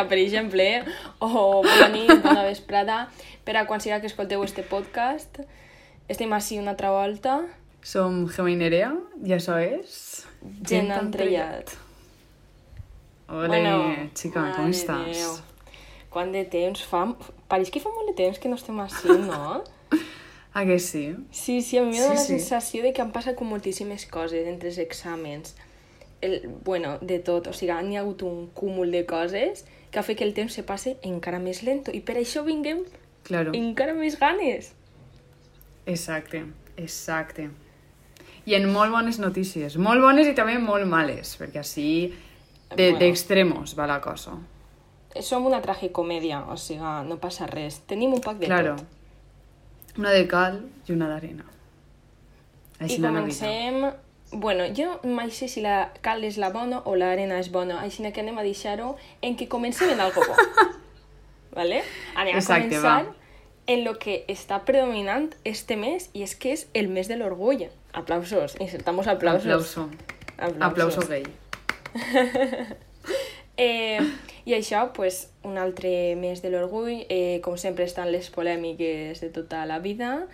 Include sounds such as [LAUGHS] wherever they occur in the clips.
dia, per exemple, o bona nit, bona vesprada, per a quan siga que escolteu este podcast. Estem així una altra volta. Som Gemma i Nerea i això és... Gent entrellat. Ole, bueno, xica, com estàs? Déu. Quant de temps fa? Pareix que fa molt de temps que no estem així, no? [LAUGHS] Ah, que sí? Sí, sí, a mi m'ha Sí, sí, la sensació de que han passat com moltíssimes coses entre els exàmens. El, bueno, de tot, o sigui, n'hi ha hagut un cúmul de coses que ha fet que el temps se passe encara més lento i per això vinguem Claro. encara més ganes. Exacte, exacte. I en molt bones notícies. Molt bones i també molt males, perquè així de- Bueno. d'extremos va la cosa. Som una tragicomèdia, o sigui, no passa res. Tenim un pack de Claro. tot. Una de cal i una d'arena. I la vida. Bueno, jo mai sé si la cal és la bona o l'arena és bona, així que anem a deixar-ho en que comencem en algo bo. [LAUGHS] ¿Vale? Anem a Exacte, començar va. en lo que està predominant este mes i és que és el mes de l'orgull. Aplausos, insertamos aplausos. Aplauso. Aplauso gay. [LAUGHS] Eh, I això, pues, un altre mes de l'orgull. Eh, com sempre estan les polèmiques de tota la vida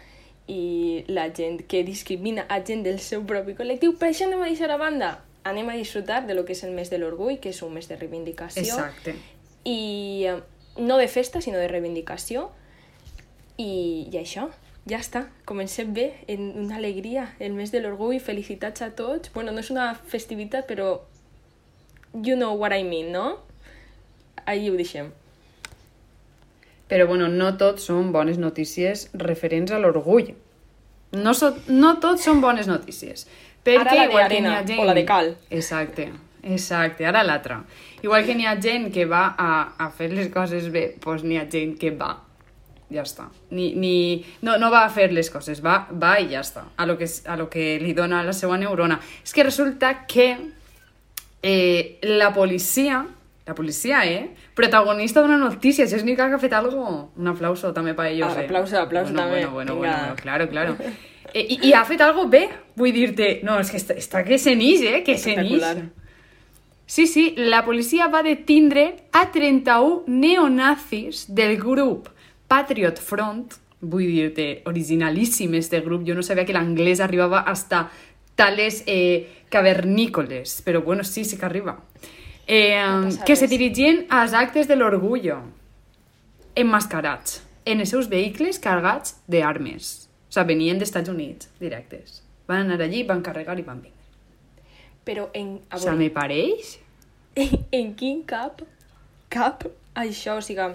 i la gent que discrimina a gent del seu propi col·lectiu. Per això anem a deixar a banda. Anem a disfrutar de lo que és el mes de l'orgull, que és un mes de reivindicació. Exacte. I eh, no de festa, sinó de reivindicació. I, i això, ja està. Comencem bé, en una alegria. El mes de l'orgull, felicitats a tots. Bueno, no és una festivitat, però you know what I mean, no? Ahí ho deixem. Però bueno, no tot són bones notícies referents a l'orgull. No, so, no tot són bones notícies. Perquè Ara la de igual que arena, gent... o la de cal. Exacte, exacte, ara l'altra. Igual que n'hi ha gent que va a, a fer les coses bé, doncs n'hi ha gent que va. Ja està. Ni, ni, no, no va a fer les coses, va, va i ja està. A lo, que, a lo que li dona la seva neurona. És que resulta que eh, la policia, la policia, eh? Protagonista d'una notícia, si és l'única que ha fet algo, un aplauso també per ellos, Ah, eh? aplauso, aplauso bueno, també, Bueno, bueno, bueno, bueno, claro, claro. [LAUGHS] Eh, ha fet algo bé, vull dir-te, no, és que està, està que se n'ix, eh? Que se n'ix. Sí, sí, la policia va detindre a 31 neonazis del grup Patriot Front, vull dir-te, originalíssim este grup, jo no sabia que l'anglès arribava hasta tales eh, cavernícoles, però bueno, sí, sí que arriba. Eh, que se dirigien als actes de l'orgullo, enmascarats, en els seus vehicles cargats d'armes. O sigui, venien dels Estats Units, directes. Van anar allí, van carregar i van vindre. Però en, a O sigui, me pareix en, [LAUGHS] en quin cap, cap això, o sigui...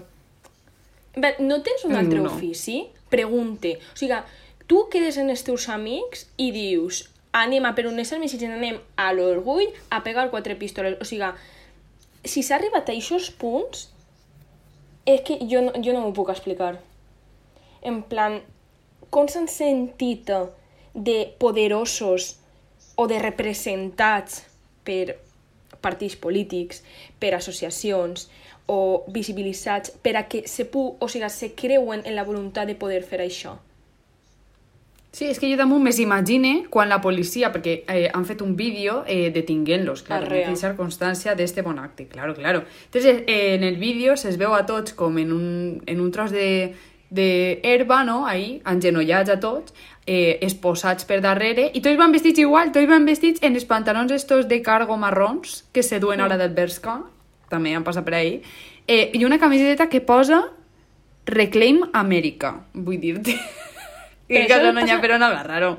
Bé, no tens un altre No. ofici? Pregunte. O sigui, tu quedes en els teus amics i dius anem a per unes armes i anem a l'orgull a pegar quatre pistoles. O sigui, si s'ha arribat a aquests punts, és que jo no, jo no m'ho puc explicar. En plan, com s'han sentit de poderosos o de representats per partits polítics, per associacions o visibilitzats per a que se, pu o sigui, se creuen en la voluntat de poder fer això. Sí, és que jo damunt me s'imagine quan la policia, perquè eh, han fet un vídeo eh, detinguent-los, hay que deixar constància d'este bon acte, claro, claro. Entonces, eh, en el vídeo se'ls veu a tots com en un, en un tros de, de herba, no?, ahí, engenollats a tots, eh, esposats per darrere, i tots van vestits igual, tots van vestits en els pantalons estos de cargo marrons, que se duen ara del Berska, també han passat per ahí, eh, i una camiseta que posa Reclaim America, vull dir-te. [LAUGHS] Però I que no ha passa- per on agarrar-ho.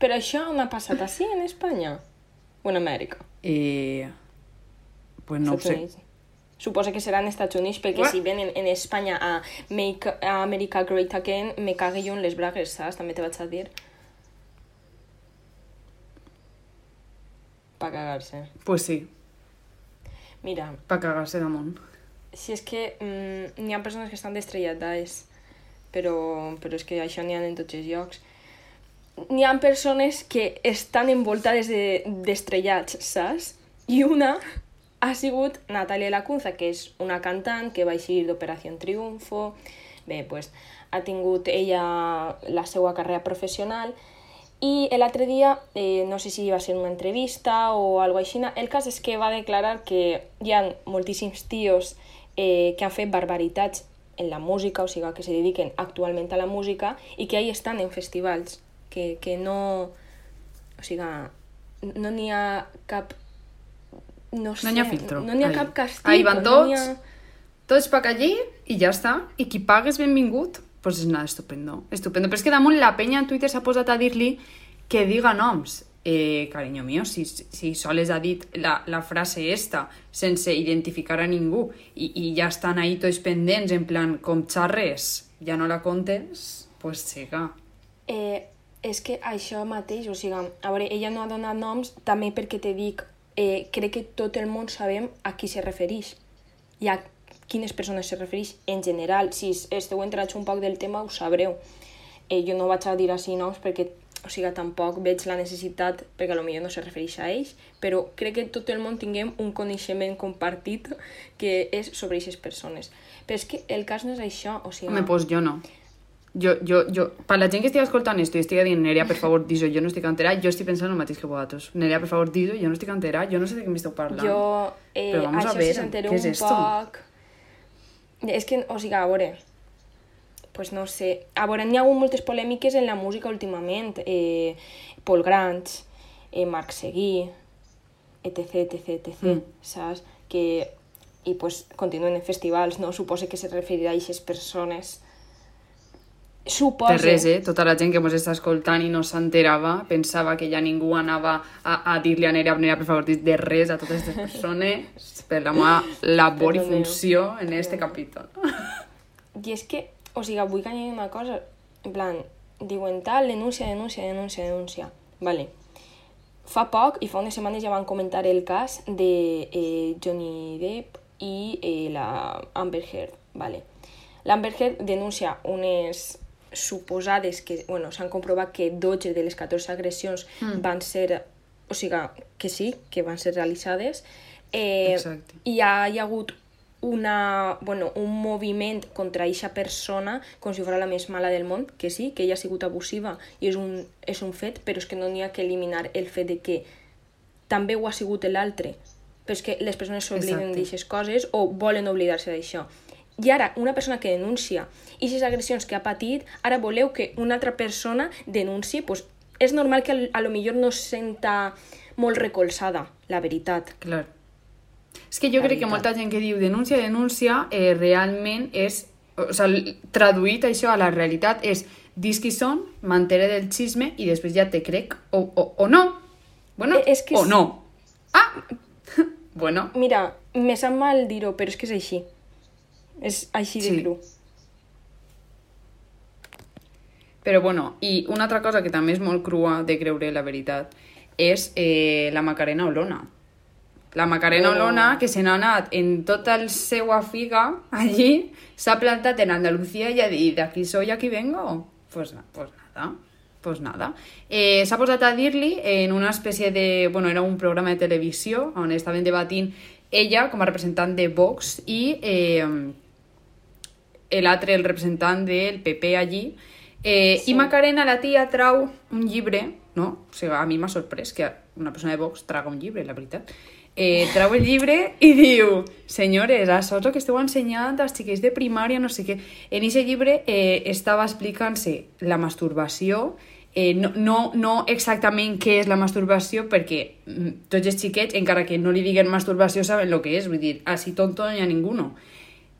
Però això on ha passat així en Espanya? O en Amèrica? Eh, pues no ho sé. Suposa que serà en Estats Units, perquè Bueno. si ven en, Espanya a Make America Great Again, me cague jo en les bragues, saps? També te vaig a dir. Pa cagar-se. Pues sí, Mira, pa cagar-se damunt. si és que mm, n'hi ha persones que estan destrellades, però, però és que això n'hi ha en tots els llocs. N'hi ha persones que estan envoltades de- d'estrellats, de, saps? I una ha sigut Natalia Lacunza, que és una cantant que va eixir d'Operació Triunfo. Bé, pues, ha tingut ella la seva carrera professional I l'altre dia, eh, no sé si va ser una entrevista o algo així, el cas és que va declarar que hi ha moltíssims tios eh, que han fet barbaritats en la música, o sigui, que se dediquen actualment a la música i que ahí estan en festivals, que, que no... O sigui, no n'hi ha cap... No sé, No n'hi ha filtro. No n'hi ha Ahí. cap castig. Ahí van no n'hi tots. Tots pa allí i ja està. I qui pagues benvingut, pues és nada, estupendo. Estupendo. Però és que damunt la penya en Twitter s'ha posat a dir-li que diga noms. Eh, cariño mío, si, si soles ha dit la, la frase esta sense identificar a ningú i, i ja estan ahí tots pendents en plan com xarres, ja no la contes, pues siga. Eh, és que això mateix, o sigui, a veure, ella no ha donat noms també perquè te dic, eh, crec que tot el món sabem a qui se refereix i a quines persones se refereix en general. Si esteu entrats un poc del tema, ho sabreu. Eh, jo no vaig a dir així noms perquè o sigui, tampoc veig la necessitat, perquè potser no se refereix a ells, però crec que tot el món tinguem un coneixement compartit que és sobre aquestes persones. Però és que el cas no és això, o sigui... Home, pues jo no. Jo, jo, jo, per la gent que estigui escoltant esto i estigui dient, Nerea, per favor, dis-ho, jo no estic entera, jo estic pensant el mateix que vosaltres. Nerea, per favor, dis-ho, jo no estic entera, jo no sé de què m'esteu parlant. Jo, eh, Però vamos a això ver, sí s'entera ¿qué es un esto? poc... És que, o sigui, a veure, pues no sé, a veure, n'hi ha hagut moltes polèmiques en la música últimament, eh, Paul Grant, eh, Marc Seguí, etc, etc, etc, Mm. saps? Que, i pues continuen en festivals, no? Suposo que se referirà a aquestes persones. Suposo. Per res, eh? Tota la gent que mos està escoltant i no s'enterava pensava que ja ningú anava a, a dir-li a Nerea, Nerea, per favor, de res a totes aquestes persones per la meva labor i Perdoneu. funció en este capítol. I és que, o sigui, vull que añadir una cosa, en plan, diuen tal, denúncia, denúncia, denúncia, denúncia. Vale. Fa poc, i fa unes setmanes ja van comentar el cas de eh, Johnny Depp i eh, la Amber Heard. Vale. L'Amber Heard denuncia unes suposades que, bueno, s'han comprovat que 12 de les 14 agressions mm. van ser, o sigui, que sí, que van ser realitzades. Eh, Exacte. i ha, hi ha hagut una, bueno, un moviment contra eixa persona com si fos la més mala del món, que sí, que ella ha sigut abusiva i és un, és un fet, però és que no n'hi ha que eliminar el fet de que també ho ha sigut l'altre. Però és que les persones s'obliden d'aixes coses o volen oblidar-se d'això. I ara, una persona que denuncia aquestes agressions que ha patit, ara voleu que una altra persona denunci, doncs és normal que a lo millor no es senta molt recolzada, la veritat. Clar. És que jo crec que molta gent que diu denúncia, denúncia, eh, realment és... O sigui, traduït això a la realitat és dis qui són, m'entere del xisme i després ja te crec o, o, o no. Bueno, Eh, és que o no. Ah! [LAUGHS] bueno, Mira, me sap mal dir-ho, però és que és així. És així de Sí. cru. Però bueno, i una altra cosa que també és molt crua de creure la veritat és eh, la Macarena Olona. La Macarena. Olona, que se n'ha anat en tota el seva figa allí, s'ha plantat en Andalucía i ha dit, aquí soy, aquí vengo. Pues, pues nada, pues nada. Eh, s'ha posat a dir-li en una espècie de... Bueno, era un programa de televisió on estaven debatint ella com a representant de Vox i eh, l'altre, el representant del PP allí. Eh, Sí. I Macarena, la tia, trau un llibre, no? O sigui, a mi m'ha sorprès que una persona de Vox traga un llibre, la veritat. Eh, trau el llibre i diu senyores, això és el que esteu ensenyant als xiquets de primària, no sé què. En aquest llibre eh, estava explicant-se la masturbació, eh, no, no, no exactament què és la masturbació, perquè mm, tots els xiquets, encara que no li diguen masturbació, saben el que és, vull dir, així tonto no hi ha ningú.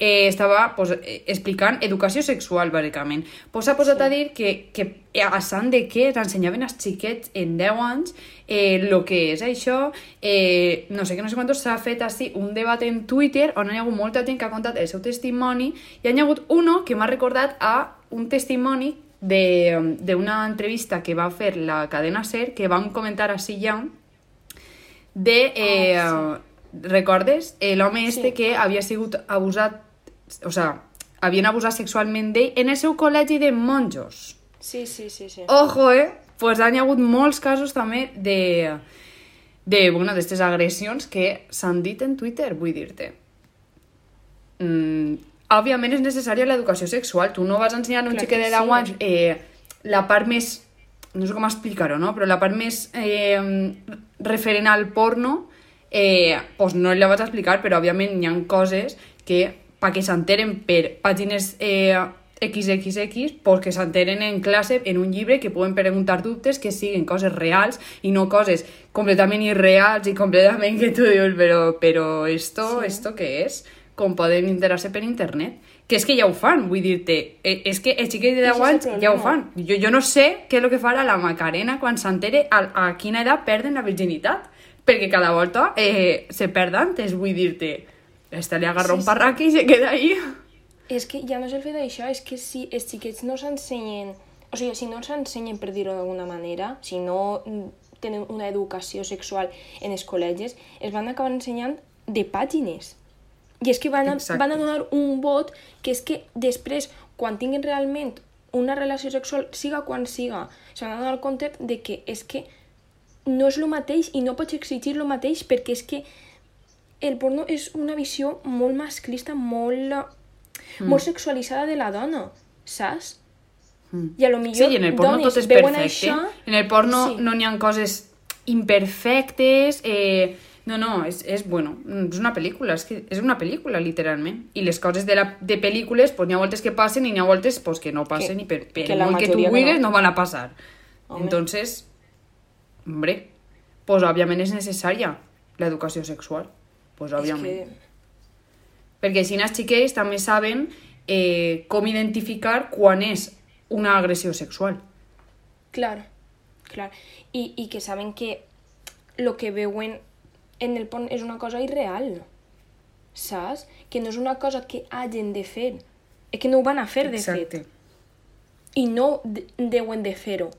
Eh, estava pues, eh, explicant educació sexual, bàsicament. Pues s'ha posat Sí. a dir que, que a sant de què ensenyaven als xiquets en 10 anys eh, lo que és això, eh, no sé què, no sé quantos, s'ha fet així un debat en Twitter on hi ha hagut molta gent que ha contat el seu testimoni i hi ha hagut uno que m'ha recordat a un testimoni de- d'una entrevista que va fer la cadena SER que van comentar així ja de... Eh, Ah, Recordes? Eh, L'home este Sí. que havia sigut abusat, o sea, havien abusat sexualment d'ell en el seu col·legi de monjos. Sí, sí, sí, sí. Ojo, eh? Pues han hi hagut molts casos també de, de bueno, d'aquestes agressions que s'han dit en Twitter, vull dir-te. Mm, òbviament és necessària l'educació sexual. Tu no vas ensenyar a un xiquet que de 10 sí. anys eh, la part més no sé com explicar-ho, no? Però la part més eh, referent al porno, eh, pues no la vaig explicar, però òbviament hi ha coses que, perquè s'enteren per pàgines eh, XXX, pues que s'enteren en classe, en un llibre, que poden preguntar dubtes que siguin coses reals i no coses completament irreals i completament que tu dius, però, però esto, sí. esto què és? Com poden enterar-se per internet que és que ja ho fan, vull dir-te, eh, és que els xiquets de 10 anys ja ho fan. Jo, jo no sé què és el que farà la Macarena quan s'entere a, a quina edat perden la virginitat, perquè cada volta eh, se perd antes, vull dir-te, esta li agarra sí, un parraque i se queda ahí. És que ja no és el fet d'això, és que si els xiquets no s'ensenyen, o sigui, si no s'ensenyen, per dir-ho d'alguna manera, si no tenen una educació sexual en els col·legis, es van acabar ensenyant de pàgines. I és que van a, van a donar un vot que és que després, quan tinguin realment una relació sexual, siga quan siga, s'han donar compte de que és que no és el mateix i no pots exigir el mateix perquè és que el porno és una visió molt masclista, molt, mm. molt sexualitzada de la dona, saps? Mm. I a lo millor sí, en el porno tot és perfecte. Això... En el porno sí. no n'hi ha coses imperfectes, eh, no, no, és, és, bueno, és una pel·lícula, és, que és una pel·lícula, literalment. I les coses de, la, de pel·lícules, pues, n'hi ha voltes que passen i n'hi ha voltes pues, que no passen que, i per, per que molt que tu vulguis no. no van a passar. Home. Entonces, hombre, pues òbviament és necessària l'educació sexual. Pues òbviament. Que... Perquè així els xiquets també saben eh, com identificar quan és una agressió sexual. Clar, clar. I, i que saben que el que veuen en el pont és una cosa irreal, saps? Que no és una cosa que hagin de fer, és que no ho van a fer, de Exacte. fet. I no de deuen de fer-ho,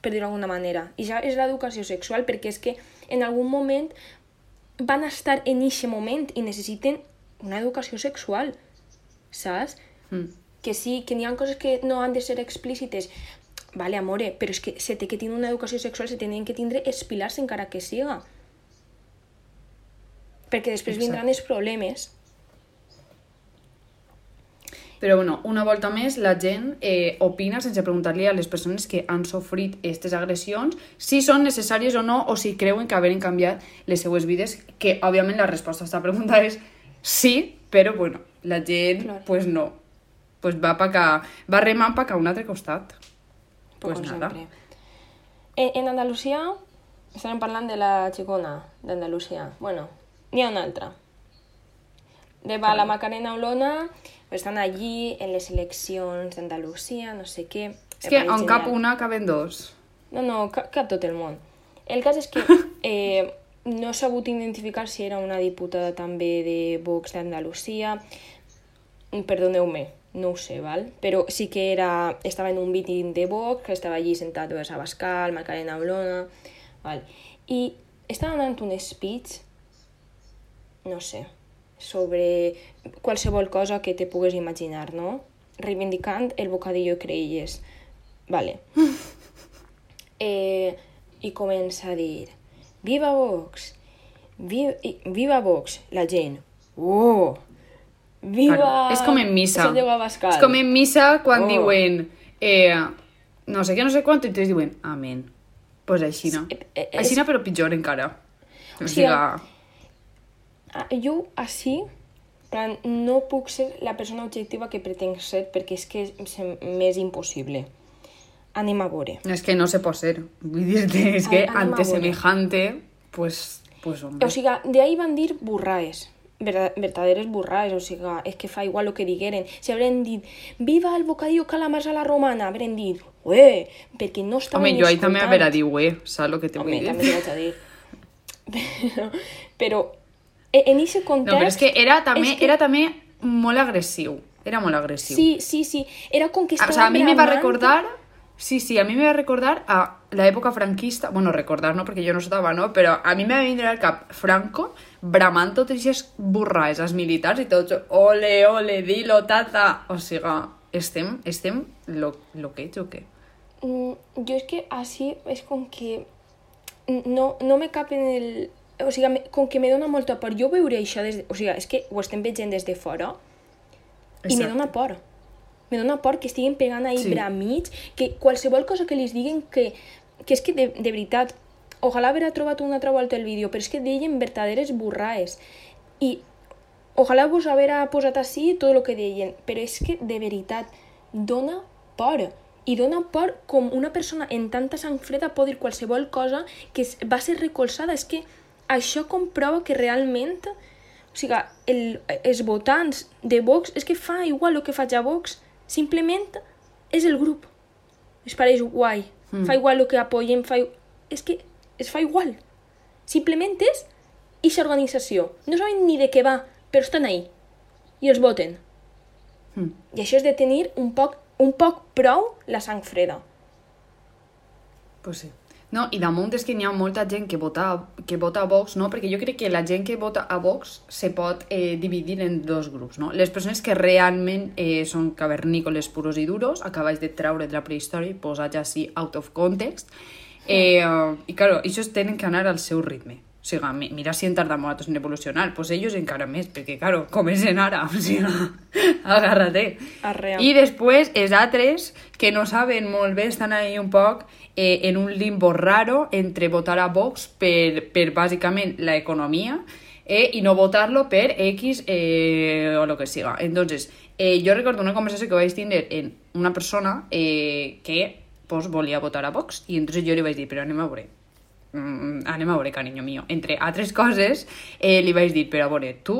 per dir-ho d'alguna manera. I ja és l'educació sexual, perquè és que en algun moment van estar en aquest moment i necessiten una educació sexual, saps? Mm. Que sí, que n'hi ha coses que no han de ser explícites, Vale, amore, però és que se té que tenir una educació sexual, se tenen que tindre els pilars encara que siga. Perquè després Exacte. vindran els problemes. Però bueno, una volta més, la gent eh, opina sense preguntar-li a les persones que han sofrit aquestes agressions si són necessàries o no, o si creuen que haveren canviat les seues vides, que òbviament la resposta a aquesta pregunta és sí, però bueno, la gent, claro. pues no. Pues va, pa que, va remant pa que a un altre costat. Pues com nada. sempre. En, en Andalusia, estarem parlant de la xicona d'Andalusia. Bueno, n'hi ha una altra. De va la Macarena Olona, estan allí en les eleccions d'Andalusia, no sé què. És que en cap una caben dos. No, no, cap, cap tot el món. El cas és que [LAUGHS] eh, no s'ha sabut identificar si era una diputada també de Vox d'Andalusia. Perdoneu-me, no ho sé, val? però sí que era, estava en un meeting de Vox, que estava allí sentat a Bascal, Macarena Blona, val? i estava donant un speech, no sé, sobre qualsevol cosa que te pugues imaginar, no? Reivindicant el bocadillo creïlles. Vale. [LAUGHS] eh, I comença a dir, viva Vox, viva, viva Vox, la gent, oh, Viva! Claro. És com en missa. És com en missa quan oh. diuen eh, no sé què, no sé quant, i ells diuen amén. Pues així no. Eh, eh, així no, però pitjor encara. O sigui... Ah, jo així plan, no puc ser la persona objectiva que pretenc ser perquè és que és més impossible. Anem a veure. És que no se pot ser. Vull dir-te, és que ante semejante, pues, pues hombre. O sigui, de ahí van dir burraes verdaderes burrades, o sigui, és que fa igual el que digueren. Si haurem dit, viva el bocadillo calamars a la romana, haurem dit, ué, perquè no estaven Home, jo ahí també haurà dit, ué, saps el que te vull dir? Home, també vaig a dir. [LAUGHS] però, però en aquest context... No, però és que era també, que... era també molt agressiu. Era molt agressiu. Sí, sí, sí. Era com que estava O sea, a mi me va recordar Sí, sí, a mi me va recordar a l'època franquista, bueno, recordar no, perquè jo no estava, no? Però a mi me va vindre al cap Franco bramant totes aquestes burraes als militars i tots, ole, ole, dilo, tata... O sigui, estem, estem lo, lo que ets o què? Mm, jo és que així és com que no, no me cap en el... O sigui, com que me dona molta por. Jo veuré això des de... O sigui, és que ho estem veient des de fora i me dona por. Me dona por que estiguin pegant ahí Sí. bramits, que qualsevol cosa que li diguen que, que és que de, de veritat, ojalà haver trobat una altra volta el vídeo, però és que deien verdaderes burraes. I ojalà vos haver posat així tot el que deien, però és que de veritat dona por. I dona por com una persona en tanta sang freda pot dir qualsevol cosa que va ser recolzada. És que això comprova que realment o sigui, el, els votants de Vox és que fa igual el que faig a Vox, simplement és el grup. Es pareix guai. Mm. Fa igual el que apoyen, fa... És que es fa igual. Simplement és eixa organització. No saben ni de què va, però estan ahí. I els voten. Mm. I això és de tenir un poc, un poc prou la sang freda. Pues sí. No, i damunt és que n'hi ha molta gent que vota, que vota a Vox, no? Perquè jo crec que la gent que vota a Vox se pot eh, dividir en dos grups, no? Les persones que realment eh, són cavernícoles puros i duros, acabais de treure de la prehistòria i posats així out of context, eh, i claro, ells tenen que anar al seu ritme. O mi- mira si en tarda molt en evolucionar, pues ells encara més, perquè, claro, comencen ara, [LAUGHS] o sigui, agárrate. Arreu. I després, els altres, que no saben molt bé, estan ahí un poc eh, en un limbo raro entre votar a Vox per, per bàsicament la economia eh, i no votar-lo per X eh, o lo que siga. Entonces, eh, jo recordo una conversació que vaig tindre en una persona eh, que pues, volia votar a Vox i entonces jo li vaig dir, però anem a veure, mm, anem a veure, carinyo mío. Entre altres coses, eh, li vaig dir, però a veure, tu,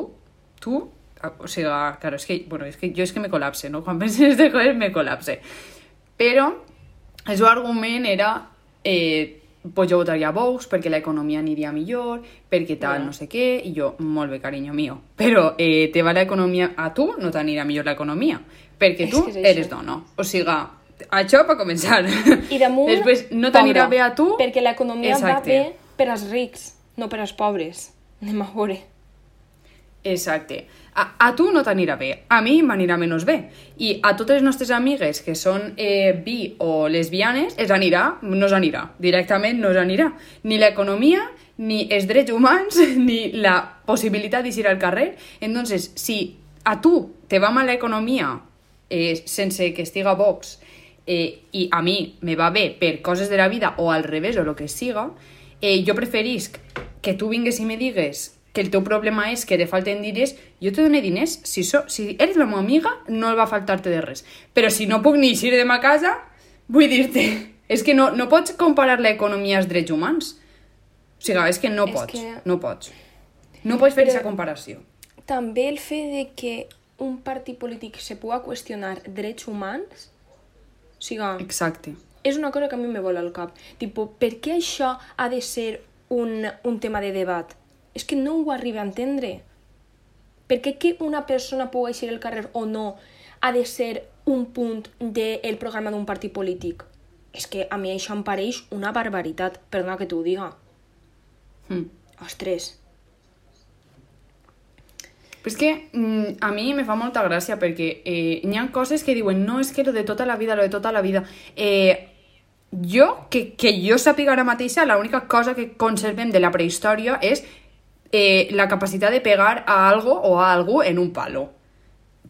tu, o sigui, claro, és que, bueno, és que jo és que me col·lapse, no? [LAUGHS] Quan penso en aquestes coses me col·lapse. Però el seu argument era eh, pues jo votaria a Vox perquè l'economia aniria millor, perquè tal, no sé què, i jo, molt bé, carinyo mío, però eh, te va l'economia a tu, no t'anirà millor l'economia, perquè tu eres dona. O sigui, això per començar. I damunt, Després no t'anirà bé a tu... Perquè l'economia va bé per als rics, no per als pobres. Anem a veure. Exacte. A, a tu no t'anirà bé, a mi m'anirà menys bé. I a totes les nostres amigues que són eh, bi o lesbianes, els anirà, no anirà. Directament no anirà. Ni l'economia, ni els drets humans, [LAUGHS] ni la possibilitat d'eixir al carrer. Entonces, si a tu te va mal l'economia eh, sense que estiga Vox eh, i a mi me va bé per coses de la vida o al revés o el que siga, eh, jo preferisc que tu vingues i me digues que el teu problema és que te falten diners, jo te dono diners. Si, so, si eres la meva amiga, no va faltar-te de res. Però si no puc ni eixir de ma casa, vull dir-te, [LAUGHS] és que no, no pots comparar l'economia als drets humans. O sigui, és que no És pots, que- no pots. No pots fer aquesta comparació. També el fet de que un partit polític se pugui qüestionar drets humans, o sigui, Exacte. és una cosa que a mi me vola al cap. Tipo, per què això ha de ser un, un tema de debat? És que no ho arribo a entendre. Per què que una persona pugui eixir al carrer o no ha de ser un punt del programa d'un partit polític? És que a mi això em pareix una barbaritat, perdona que t'ho diga. Mm. Ostres, Però és que mm, a mi me fa molta gràcia perquè eh, hi ha coses que diuen no, és que lo de tota la vida, lo de tota la vida... Eh, jo, que, que jo sàpiga ara mateixa, l'única cosa que conservem de la prehistòria és eh, la capacitat de pegar a algo o a algú en un palo.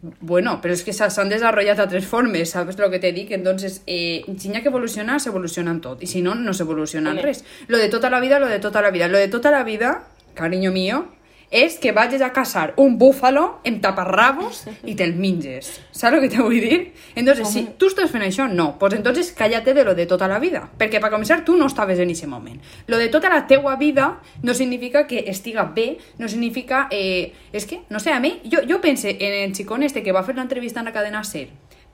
Bueno, però és que s'ha- s'han desenvolupat altres formes, ¿sabes lo que te dic? Entonces, eh, si n'hi ha que evolucionar, s'evoluciona en tot. I si no, no s'evoluciona res. Lo de tota la vida, lo de tota la vida. Lo de tota la vida, cariño mío, és que vagis a caçar un búfalo en taparrabos i te'l minges. Saps el que te vull dir? Entonces, si tu estàs fent això, no. Pues entonces cállate de lo de tota la vida. Perquè, per començar, tu no estaves en aquest moment. Lo de tota la teua vida no significa que estiga bé, no significa... Eh, és que, no sé, a mi, jo, jo pense en el xicón este que va fer l'entrevista en la cadena SER.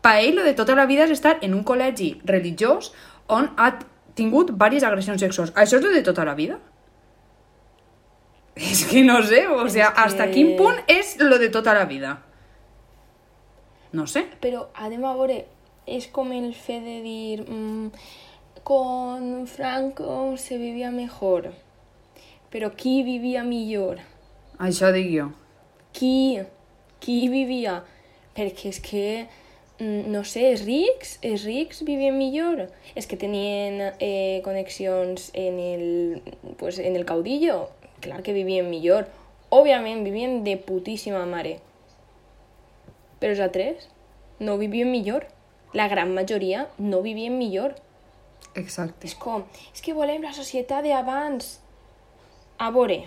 Pa ell, lo de tota la vida és estar en un col·legi religiós on ha tingut diverses agressions sexuals. Això és lo de tota la vida? És que no sé, o sea, que- hasta quin punt és lo de tota la vida? No sé. Però anem a veure, és com el fet de dir mm, con Franco se vivia mejor, però qui vivia millor? Això dic jo. Qui? Qui vivia? Perquè és que, mm, no sé, els rics, els rics vivien millor. És que tenien eh, connexions en el, pues, en el caudillo. Clar que vivien millor. Òbviament, vivien de putíssima mare. Però els altres? no vivien millor. La gran majoria no vivien millor. Exacte. És com, és que volem la societat d'abans. A veure,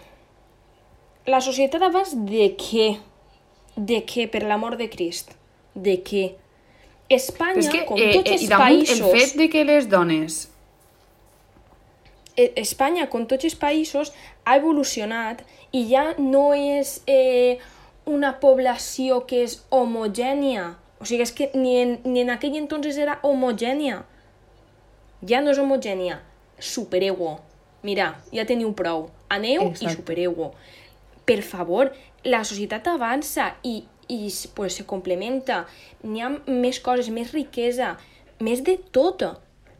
la societat d'abans de què? De què, per l'amor de Crist? De què? Espanya, Però és que, com eh, tots eh, els i damunt països... el fet de que les dones Espanya, com tots els països, ha evolucionat i ja no és eh, una població que és homogènia. O sigui, és que ni en, ni en aquell entonces era homogènia. Ja no és homogènia. Supereu-ho. Mira, ja teniu prou. Aneu i Exacte. supereu-ho. Per favor, la societat avança i, i pues, se complementa. N'hi ha més coses, més riquesa, més de tot.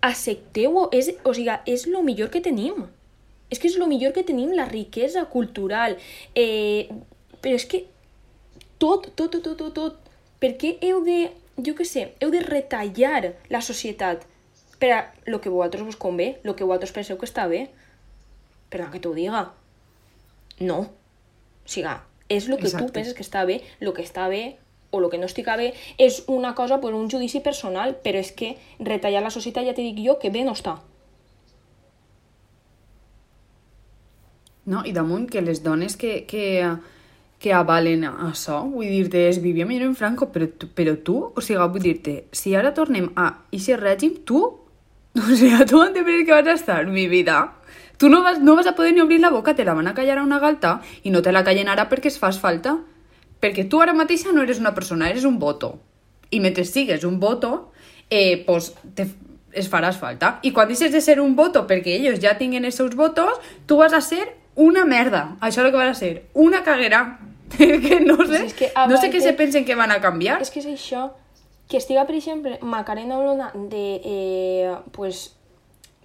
Accepteu-ho. És, o sigui, és el millor que tenim. És que és el millor que tenim, la riquesa cultural. Eh, però és que tot, tot, tot, tot, tot, tot. Per què heu de, jo què sé, heu de retallar la societat per a lo que vosaltres vos convé, lo que vosaltres penseu que està bé? Perdó que t'ho diga. No. O sigui, és el que Exacte. tu penses que està bé, el que està bé o el que no estica bé és una cosa per un judici personal, però és que retallar la societat ja t'he dit jo que bé no està. No? I damunt que les dones que, que, que avalen això, vull dir-te, es vivia millor en Franco, però, però tu, o sigui, vull dir-te, si ara tornem a aquest règim, tu, [LAUGHS] o sigui, tu on te que vas a estar, mi vida? Tu no vas, no vas a poder ni obrir la boca, te la van a callar a una galta i no te la callen ara perquè es fas falta. Perquè tu ara mateixa no eres una persona, eres un voto. I mentre sigues un voto, eh, pues, te, es faràs falta. I quan deixes de ser un voto perquè ells ja tinguen els seus votos, tu vas a ser una merda. Això és el que vas a ser. Una caguera. [LAUGHS] que no sé, és que no sé què se pensen que van a canviar. És que és això, que estiga, per exemple, Macarena Olona de, eh, pues,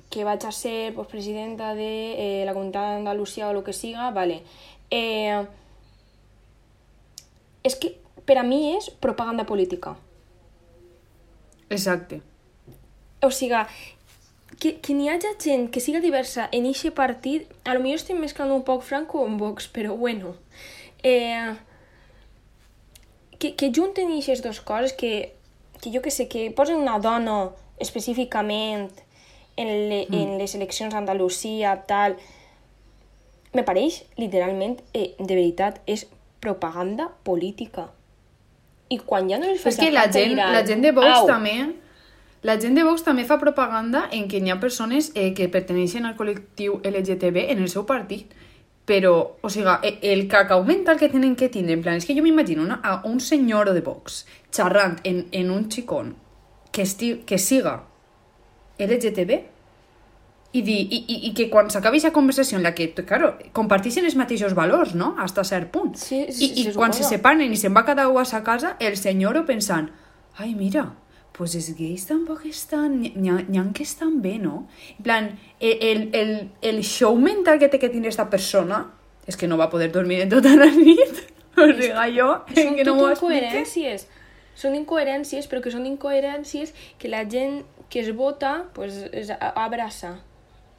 que vaig a ser pues, presidenta de eh, la comunitat d'Andalusia o el que siga, vale. Eh, és que per a mi és propaganda política. Exacte. O sigui, que, que n'hi hagi gent que siga diversa en eixe partit, a lo millor estem mesclant un poc Franco amb Vox, però bueno. Eh, que, que junten aquestes dues coses, que, que jo que sé, que posen una dona específicament en, le, mm. en les eleccions d'Andalusia, tal... Me pareix, literalment, eh, de veritat, és propaganda política. I quan ja no És fas que la gent, diran, la gent de Vox "Au, també... La gent de Vox també fa propaganda en què hi ha persones eh, que perteneixen al col·lectiu LGTB en el seu partit. Però, o sigui, e- el cacau mental que tenen que tindre, en plan, és que jo m'imagino una- a un senyor de Vox xerrant en, en un xicón que, esti, que siga LGTB i, dir, i, i, i que quan s'acabi aquesta conversació en la que, claro, comparteixen els mateixos valors, no?, Hasta cert punt. Sí, I, sí, i quan se separen i se'n va cada un a sa casa, el senyor ho pensant, ai, mira, pues els gais tampoc estan... N'hi ha, que estan bé, no? En plan, el, el, el, el show mental que té que tindre esta persona és que no va poder dormir en tota la nit. [LAUGHS] O sigui, jo, són que no tot explique. incoherències. Són incoherències, però que són incoherències que la gent que es vota pues, es abraça.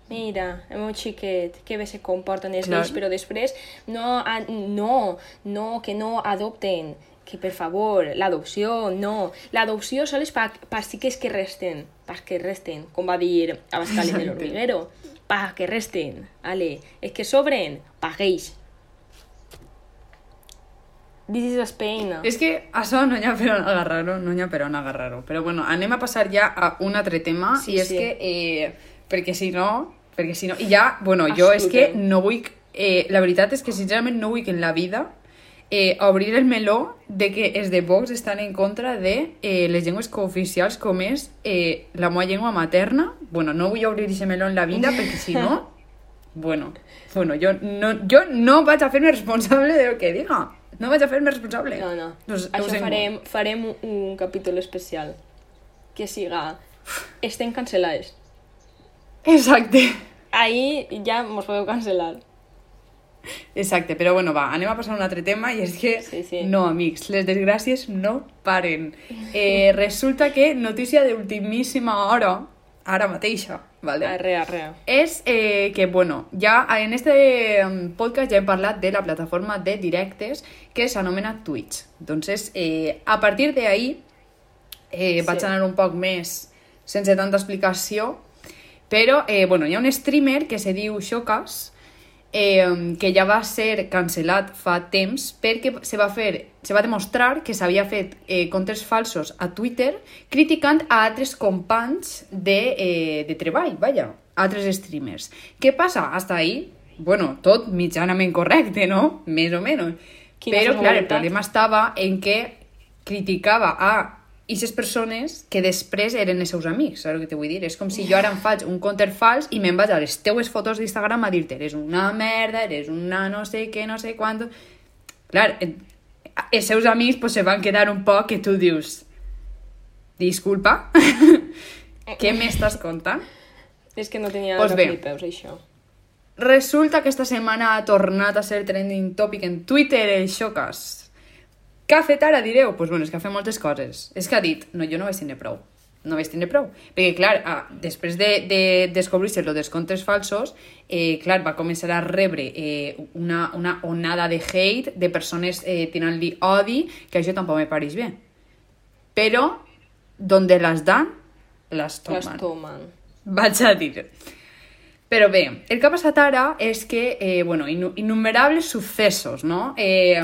Mira, el meu xiquet, que bé se comporten els Clar. vells, però després no, no, no, que no adopten, que per favor, l'adopció, no. L'adopció sol és pa, xiques que resten, pas que resten, com va dir Abascal en el Exacte. hormiguero. Pa que resten, ale, és que sobren, pagueix. This is Spain. És que això no hi ha per on agarrar-ho, no hi ha per on agarrar-ho. Però bueno, anem a passar ja a un altre tema, Sí, i és sí. que, eh, perquè si no, perquè si no, i ja, bueno, jo és que no vull, eh, la veritat és que sincerament no vull que en la vida eh, obrir el meló de que els de Vox estan en contra de eh, les llengües cooficials com és eh, la meva llengua materna. Bueno, no vull obrir aquest meló en la vida perquè si no, [LAUGHS] bueno, bueno jo, no, jo no vaig a fer-me responsable del que diga. No vaig a fer-me responsable. No, no. Ho Això sento. farem, farem un, un capítol especial que siga... Estem cancel·lades. Exacte. Ahí ja mos podeu cancel·lar. Exacte, però bueno, va, anem a passar a un altre tema i és que, Sí, sí. no, amics, les desgràcies no paren. Eh, resulta que notícia d'ultimíssima hora, ara mateixa, vale? Arre, arre. és eh, que, bueno, ja en este em, podcast ja hem parlat de la plataforma de directes que s'anomena Twitch. Entonces, eh, a partir de ahí, eh, vaig Sí. anar un poc més sense tanta explicació, però eh, bueno, hi ha un streamer que se diu Xocas, eh, que ja va ser cancel·lat fa temps perquè se va fer se va demostrar que s'havia fet eh, comptes falsos a Twitter criticant a altres companys de, eh, de treball, vaja, altres streamers. Què passa? Hasta ahí, bueno, tot mitjanament correcte, no? Més o menys. Quina Però, clar, el problema estava en que criticava a aquestes persones que després eren els seus amics, saps el que te vull dir? És com si jo ara em faig un compte fals i me'n vaig a les teues fotos d'Instagram a dir-te eres una merda, eres una no sé què, no sé quant... Clar, els seus amics pues, se van quedar un poc que tu dius disculpa, [LAUGHS] què m'estàs contant? És que no tenia Pues bé. peus, això. Resulta que esta setmana ha tornat a ser trending topic en Twitter el Xocas. Què ha fet ara, direu? Doncs pues bueno, és que ha fet moltes coses. És que ha dit, no, jo no vaig tindre prou. No vaig tindre prou. Perquè, clar, ah, després de, de descobrir-se los descomptes falsos, eh, clar, va començar a rebre eh, una, una onada de hate de persones eh, tirant-li odi, que això tampoc me pareix bé. Però, donde las dan, las toman. Les tomen. Vaig a dir. Però bé, el que ha passat ara és que, eh, bueno, innu innumerables successos, no? Eh,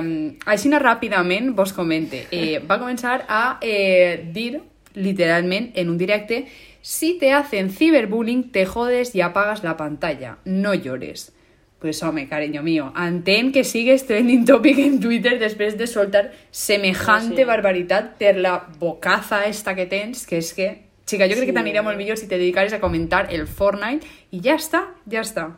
així ràpidament vos comente. Eh, [LAUGHS] va començar a eh, dir, literalment, en un directe, si te hacen ciberbullying, te jodes y apagas la pantalla. No llores. Pues home, cariño mío, entén que sigues trending topic en Twitter després de soltar semejante Sí. barbaritat per la bocaza esta que tens, que és que Chica, jo crec Sí. que t'aniria molt millor si te dedicares a comentar el Fortnite i ja està, ja està.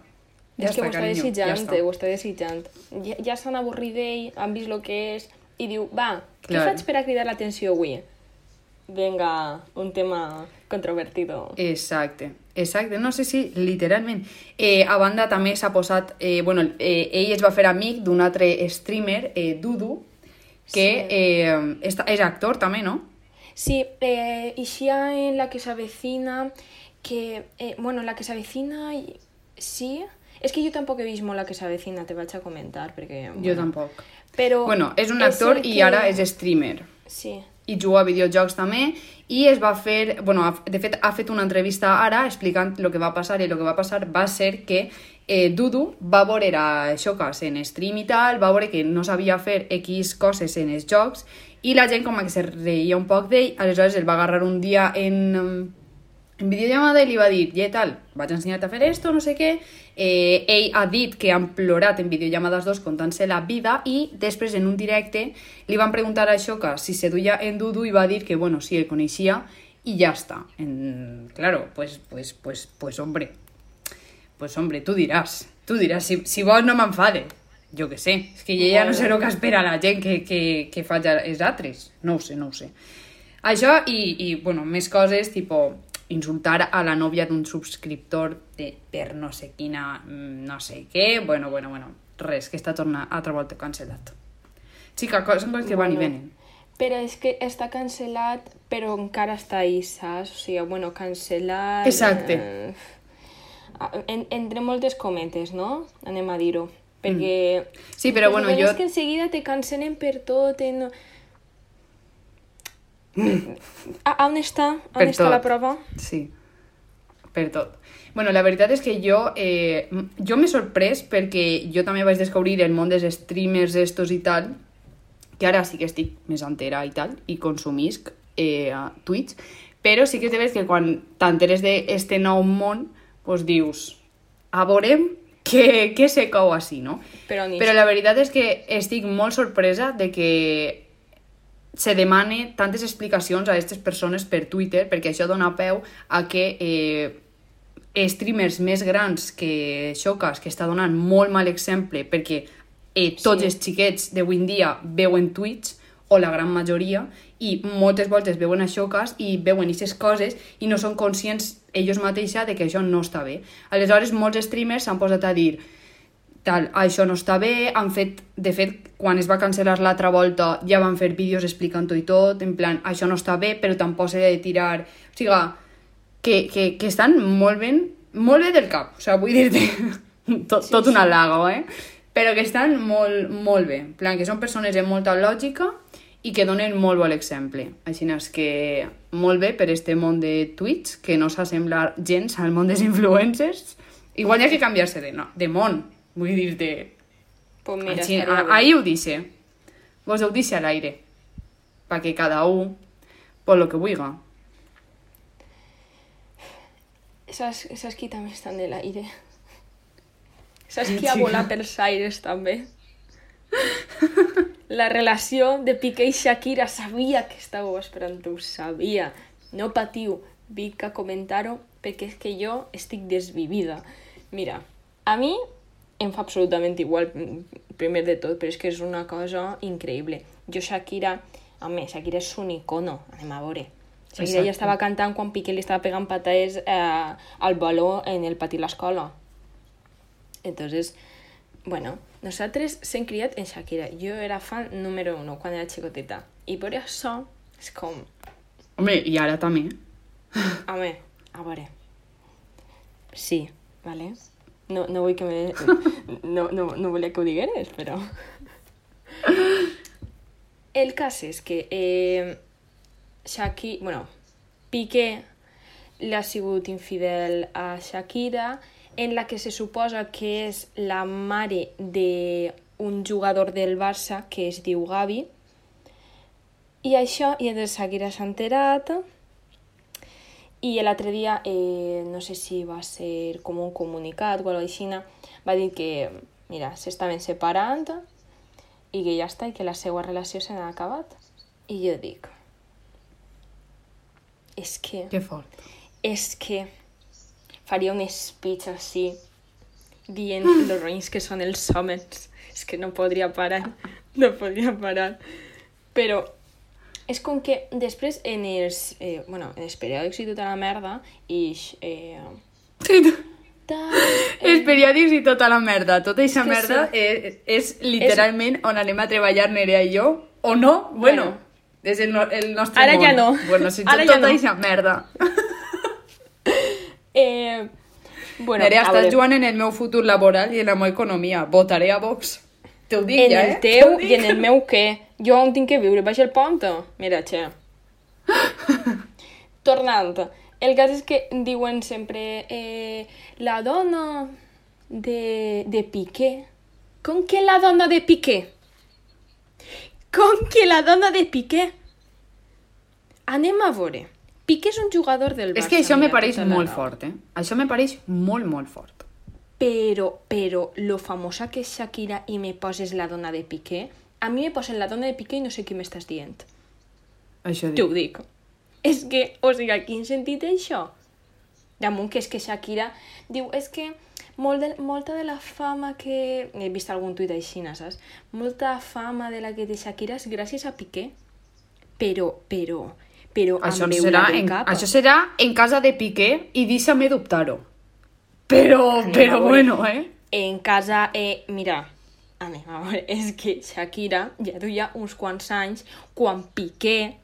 Ja és que està, ho està carinyo, desitjant, ja ho està desitjant. Ja, ja s'han avorrit d'ell, han vist el que és, i diu, va, què Clar. faig per a cridar l'atenció avui? Venga, un tema controvertido. Exacte, exacte. No sé si literalment. Eh, a banda també s'ha posat... Eh, bueno, eh, ell es va fer amic d'un altre streamer, eh, Dudu, que Sí. eh, és actor també, no? Sí, eh, ixía en la que se avecina, que, eh, bueno, la que se avecina, i- sí, és que jo tampoc he vist molt la que se avecina, te vaig a comentar, perquè... Jo tampoc. Però Bueno, és un actor el i que- ara és streamer. Sí, i juga a videojocs també i es va fer, bueno, de fet ha fet una entrevista ara explicant el que va passar i el que va passar va ser que eh, Dudu va veure a Xocas en stream i tal, va veure que no sabia fer X coses en els jocs i la gent com que se reia un poc d'ell, aleshores el va agarrar un dia en, em, en videollamada i li va dir, i tal, vaig ensenyar-te a fer esto, no sé què. Eh, ell ha dit que han plorat en videollamades dos contant-se la vida i després en un directe li van preguntar a Xoca si se duia en Dudu i va dir que, bueno, sí, el coneixia i ja està. En, claro, pues, pues, pues, pues hombre, pues hombre, tu diràs, tu diràs, si, si vols no m'enfade. Jo que sé, és que ja no sé el que espera la gent que, que, que faig els altres. No ho sé, no ho sé. Això i, i bueno, més coses, tipo insultar a la nòvia d'un subscriptor de, per no sé quina, mm, no sé què, bueno, bueno, bueno, res, que està tornant altra volta cancel·lat. Xica, són coses que van i venen. però és que està cancel·lat, però encara està ahí, saps? O sigui, bueno, cancel·lat... Exacte. Eh, en, entre moltes cometes, no? Anem a dir-ho. Perquè... Sí, però bueno, jo- És que enseguida te cancel·len per tot, en... A, on està? On Per està tot. la prova? Sí, per tot. Bueno, la veritat és que jo, eh, jo m'he sorprès perquè jo també vaig descobrir el món dels streamers estos i tal, que ara sí que estic més entera i tal, i consumisc eh, a Twitch, però sí que és de que quan t'enteres d'este nou món, doncs dius, a veurem què, què se cou així, no? Però Però la veritat és que estic molt sorpresa de que se demane tantes explicacions a aquestes persones per Twitter perquè això dona peu a que eh, streamers més grans que Xocas, que està donant molt mal exemple perquè eh, tots Sí. els xiquets d'avui en dia veuen Twitch o la gran majoria i moltes voltes veuen a Xocas i veuen aquestes coses i no són conscients ells mateixa de que això no està bé. Aleshores, molts streamers s'han posat a dir tal, això no està bé, han fet, de fet, quan es va cancel·lar l'altra volta ja van fer vídeos explicant-ho i tot, en plan, això no està bé, però tampoc s'ha de tirar... O sigui, que, que, que estan molt ben, molt bé del cap, o sigui, vull dir-te, [LAUGHS] tot, Sí, tot un sí. halago, eh? Però que estan molt, molt bé, en plan, que són persones amb molta lògica i que donen molt bon exemple. Així és que molt bé per este món de Twitch, que no s'assembla gens al món dels influencers. Igual hi ha que canviar-se de, no, de món, vull dir-te... Pues mira, Així, a- ahí ho dice. Vos ho dice al aire. Pa que cada un, por lo que vulga. Saps, saps qui també està en l'aire? [LAUGHS] Saps qui ha volat pels aires també? [LAUGHS] La relació de Piqué i Shakira sabia que estàveu esperant ho sabia. No patiu, vinc a comentar-ho perquè és que jo estic desvivida. Mira, a mi em fa absolutament igual, primer de tot, però és que és una cosa increïble. Jo Shakira, home, Shakira és un icono, anem a veure. Shakira Exacte. ja estava cantant quan Piqué li estava pegant patades eh, al baló en el pati de l'escola. Entonces, bueno, nosaltres s'hem criat en Shakira. Jo era fan número uno quan era xicoteta. I per això és com, Home, i ara també. home, a veure. Sí, vale? No, no vull que me... No, no, no volia que ho digueres, però... El cas és que eh, Shakira... Bueno, Piqué li ha sigut infidel a Shakira, en la que se suposa que és la mare d'un jugador del Barça que es diu Gavi, i això, i entonces Shakira s'ha enterat, i l'altre dia, eh, no sé si va ser com un comunicat o alguna cosa així, va dir que, mira, s'estaven separant i que ja està, i que la seva relació se n'ha acabat. I jo dic, és que, Que fort. és que faria un speech així, dient [LAUGHS] los roïns que són els homes. És que no podria parar, no podria parar. Però és com que després en els, eh, bueno, en els periòdics i tota la merda, i eh, tal, [LAUGHS] Els periòdics i tota la merda. Tota aquesta que merda sí. és, és literalment on anem a treballar Nerea i jo. O no? Bueno, Bueno. és el, no- el nostre Ara món. ja no. Bueno, si Ara ja tota no. merda. Eh, bueno, Nerea, estàs jugant en el meu futur laboral i en la meva economia. Votaré a Vox. Te ho dic en ja, el eh? teu Te ho dic. i en el meu què? Jo on tinc que viure? Baix el pont? Mira, xe. [LAUGHS] Tornant, el cas és que diuen sempre eh, la dona de, de Piqué. Com que la dona de Piqué? Com que la dona de Piqué? Anem a veure. Piqué és un jugador del Barça. És que això me pareix molt raó. fort, eh? Això me pareix molt, molt fort. Però, però, lo famosa que és Shakira i me poses la dona de Piqué, a mi me posen la dona de Piqué i no sé què m'estàs dient. Això T'ho dic. dic. És que, o sigui, quin sentit té això? Damunt que és que Shakira diu, és que molt de, molta de la fama que... He vist algun tuit així, saps? Molta fama de la que té Shakira és gràcies a Piqué. Però, però, però Això, amb serà en, això serà en casa de Piqué i deixa'm dubtar-ho. Però, Anem però bueno, eh? En casa, eh, mira, anem a veure, [LAUGHS] és que Shakira ja duia uns quants anys quan Piqué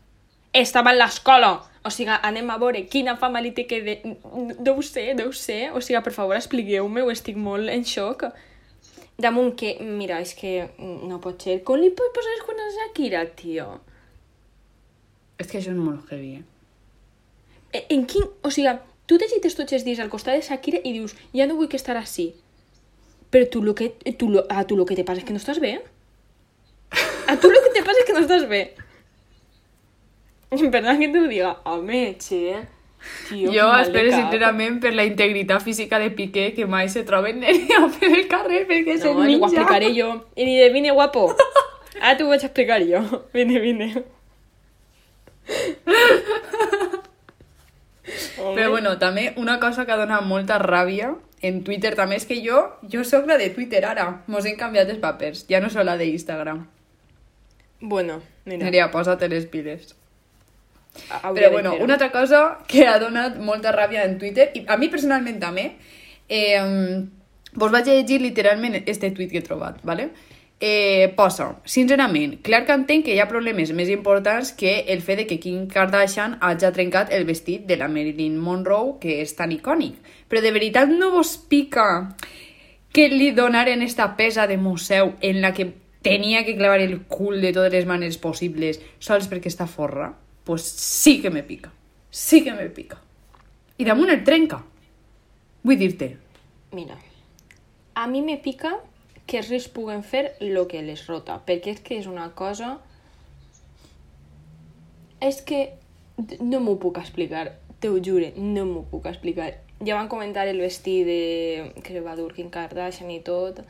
estava en l'escola. O sigui, anem a veure quina fama li té que... De... Deu ser, deu ser. O sigui, per favor, expliqueu-me, estic molt en xoc. Damunt que, mira, és que no pot ser. Com li pot posar els cuernos a Shakira, tio? És que això és molt heavy, eh? Eh, En quin... O sigui, tu t'agites tots els dies al costat de Shakira i dius, ja no vull que estar així. Però tu lo que, tu lo, a tu lo que te pasa es que no estás bé. A tu lo que te pasa es que no estás bé. Perdón que te lo diga. Home, che. Tio, jo espero sincerament per la integritat física de Piqué que mai se troben per [LAUGHS] el carrer perquè és No, el ni ho ninja. explicaré jo. I ni de vine guapo. [LAUGHS] Ara t'ho vaig explicar jo. Vine, vine. Però bueno, també una cosa que dona molta ràbia en Twitter també és que jo, jo sóc la de Twitter ara. Mos hem canviat els papers. Ja no sóc la d'Instagram. Bueno, mira. Nerea, posa't les piles. hauria Però de bueno, una altra cosa que ha donat molta ràbia en Twitter, i a mi personalment també, eh, vos vaig llegir literalment este tuit que he trobat, ¿vale? Eh, posa, sincerament, clar que entenc que hi ha problemes més importants que el fet de que Kim Kardashian hagi trencat el vestit de la Marilyn Monroe, que és tan icònic. Però de veritat no vos pica que li donaren esta pesa de museu en la que tenia que clavar el cul de totes les maneres possibles sols perquè està forra, pues sí que me pica. Sí que me pica. I damunt el trenca. Vull dir-te. Mira, a mi me pica que els rics puguen fer el que les rota, perquè és que és una cosa... És que no m'ho puc explicar, te ho jure, no m'ho puc explicar. Ja van comentar el vestit de... que va dur Kim Kardashian i tot,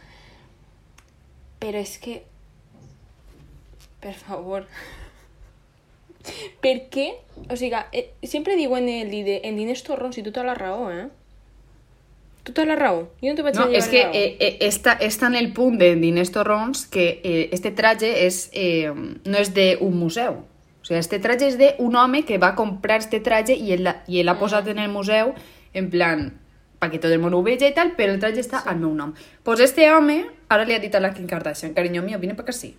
però és que... Per favor. [LAUGHS] per què? O sigui, eh, sempre diuen en diners torrons i tota la raó, eh? Tota la raó. Jo no te vaig No, és que eh, eh, està, està en el punt de diners torrons que eh, este traje és, eh, no és d'un museu. O sigui, este traje és d'un home que va comprar este traje i ell, l'ha- i l'ha posat en el museu en plan perquè tot el món ho vegi i tal, però el traje està al meu nom. Pues este home ara li ha dit a la Kim Kardashian, cariño mío, vine pa que sí.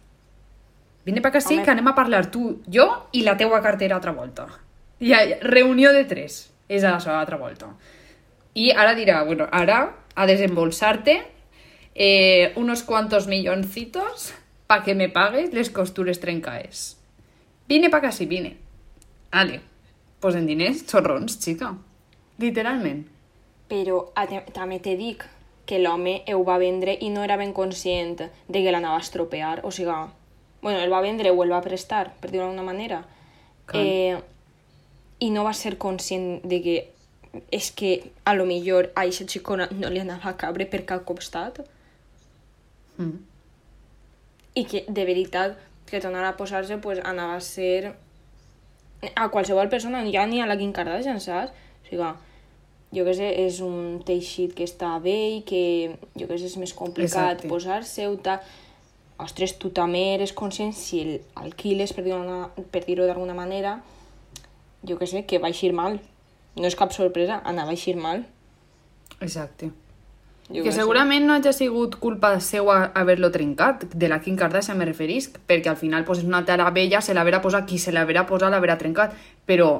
Vine pa que sí, Home. que anem a parlar tu, jo i la teua cartera altra volta. I reunió de tres, és a la seva altra volta. I ara dirà, bueno, ara a desembolsarte eh, unos cuantos milloncitos para que me pagues les costures trencaes. Vine pa casi, vine. Ale, pues en diners, xorrons, xica. Literalment. Però també te dic que l'home ho va vendre i no era ben conscient de que l'anava a estropear. O sigui, bueno, el va vendre o el va prestar, per dir-ho d'alguna manera. Eh, I no va ser conscient de que és que a lo millor a aquesta xicona no li anava a cabre per cap costat Mm. i que de veritat que tornar a posar-se pues, anava a ser a qualsevol persona, ja ni a la Kim Kardashian, saps? O sigui, jo què sé, és un teixit que està bé i que jo què sé, és més complicat Exacte. posar-se-ho, tal. Ostres, tu també eres conscient si el alquiles, per dir-ho dir-ho d'alguna manera, jo què sé, que va eixir mal. No és cap sorpresa, anava a eixir mal. Exacte. Jo que segurament no hagi sigut culpa seua haver-lo trencat, de la Kim Kardashian me referisc, perquè al final pues, és una tela vella, se la verà posat, qui se la verà posat l'haverà trencat, però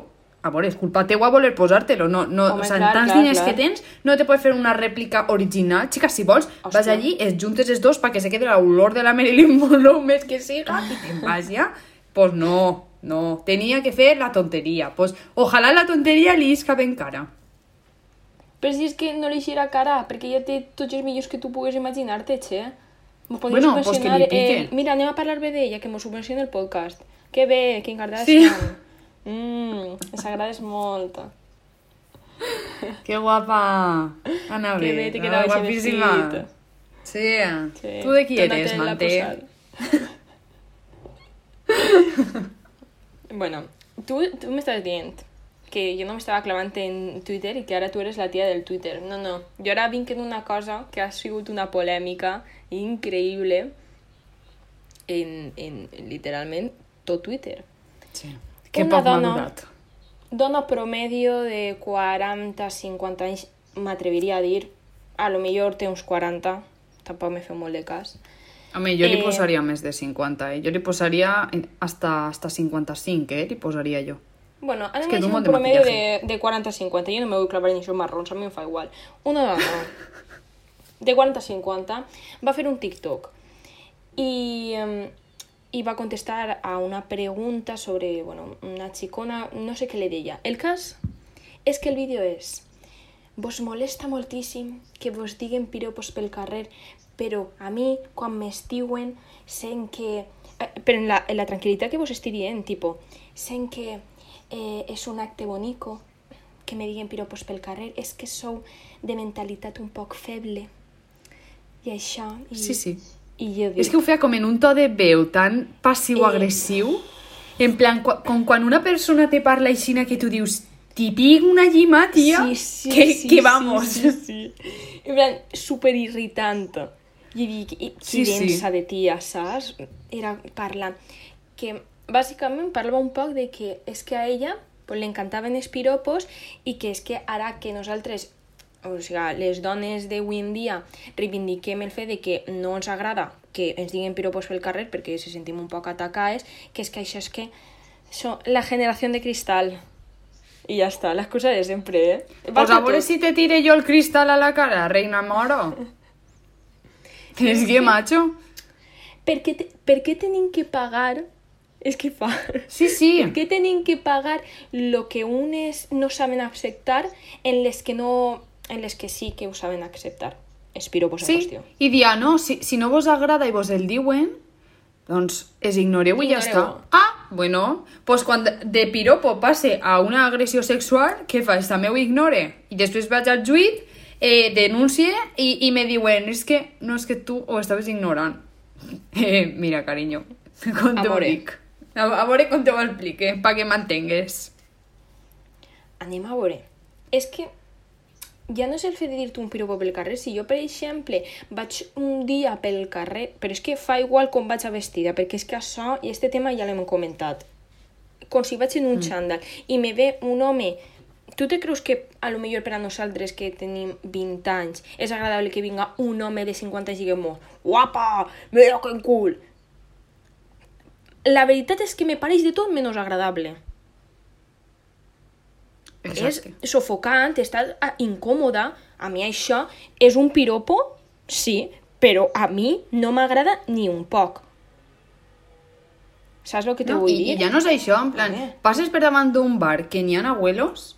a veure, és culpa teua voler posar-te-lo, no, no, Home, o sigui, clar, tants clar, diners clar. que tens, no te pots fer una rèplica original, xica, si vols, vas Hòstia. allí, es juntes els dos perquè se quede l'olor de la Marilyn Monroe [LAUGHS] més que siga i te'n vas ja, pues no, no, tenia que fer la tonteria, pues ojalà la tonteria li isca ben cara. Però si és que no li gira cara, perquè ja té tots els millors que tu pugues imaginar-te, podria Bueno, pues que subvencionar... li pique. eh, mira, anem a parlar bé d'ella, que m'ho subvenciona el podcast. Que bé, Sí. Kardashian. Mmm, ens agrades molt. [LAUGHS] Que guapa, Ana Que bé, te ah, quedava ese guapíssima. vestit. Sí. Sí. ¿Tú de qui eres, Manté? [LAUGHS] [LAUGHS] bueno, tu, tu m'estàs dient que jo no m'estava clavant en Twitter i que ara tu eres la tia del Twitter. No, no. Jo ara vinc en una cosa que ha sigut una polèmica increïble en, en literalment tot Twitter. Sí. Que poc dona-. Dona promedio de 40-50 anys, m'atreviria a dir, a lo millor té uns 40, tampoc me feu molt de cas. Home, jo li Eh, posaria més de 50, eh? Jo li posaria hasta, hasta 55, eh? Li posaria jo. Bueno, a deixar molt un promedio de, de 40-50. Jo no me vull clavar en això marrons, a mi em fa igual. Una dona de 40-50 va fer un TikTok i, i va contestar a una pregunta sobre bueno, una xicona, no sé què li deia. El cas és que el vídeo és vos molesta moltíssim que vos diguen piropos pel carrer, però a mi, quan m'estiuen, sent que... eh, Però en la, en la tranquil·litat que vos estic dient, tipo, sent que eh, és un acte bonico, que me diguen piropos pel carrer, és que sou de mentalitat un poc feble. I això... I, Sí, sí. I jo dic... És que ho feia com en un to de veu tan passiu-agressiu, en plan, com quan una persona te parla així que tu dius t'hi pic una llima, tia, Sí, sí, que, sí, que sí, vamos. Sí, sí, En plan, super irritant. I dic, i, Sí, qui sí. densa de tia, saps? Era parlant que bàsicament parlava un poc de que és que a ella pues, li encantaven els piropos i que és que ara que nosaltres o sigui, les dones d'avui en dia reivindiquem el fet de que no ens agrada que ens diguin piropos pel carrer perquè se sentim un poc atacades, que és que això és que so, la generació de cristal. I ja està, l'excusa de sempre, eh? Pues a veure si te tire jo el cristal a la cara, reina moro. [LAUGHS] És que, macho. per què, te, per què tenim que pagar... És que fa... Sí, sí. Per què tenim que pagar lo que unes no saben acceptar en les que no... en les que sí que ho saben acceptar? Els piropos en Sí, qüestió. i dia, no, si, si no vos agrada i vos el diuen, doncs es ignoreu i ja està. Ah, bueno, pues quan de piropo passe a una agressió sexual, què faig? També ho ignore. I després vaig al juit, eh, denuncie i, i me diuen, és que, no, és que tu ho estaves ignorant. [LAUGHS] Eh, mira, carinyo, [LAUGHS] com te ho Amore. dic. A, a veure com te ho explique, pa que m'entengues. Anem a veure. És que ja no és el fet de dir-te un piropo pel carrer. Si jo, per exemple, vaig un dia pel carrer... Però és que fa igual com vaig a vestida, perquè és que això i este tema ja l'hem comentat. Com si vaig en un xandall i me ve un home... Tu te creus que a lo millor per a nosaltres que tenim 20 anys és agradable que vinga un home de 50 i diguem guapa, mira que cul. La veritat és que me pareix de tot menys agradable. Exacte. és sofocant, estàs ah, incòmoda. A mi això és un piropo, sí, però a mi no m'agrada ni un poc. Saps el que te No, vull i, dir? I ja no és això, en plan, passes per davant d'un bar que n'hi ha abuelos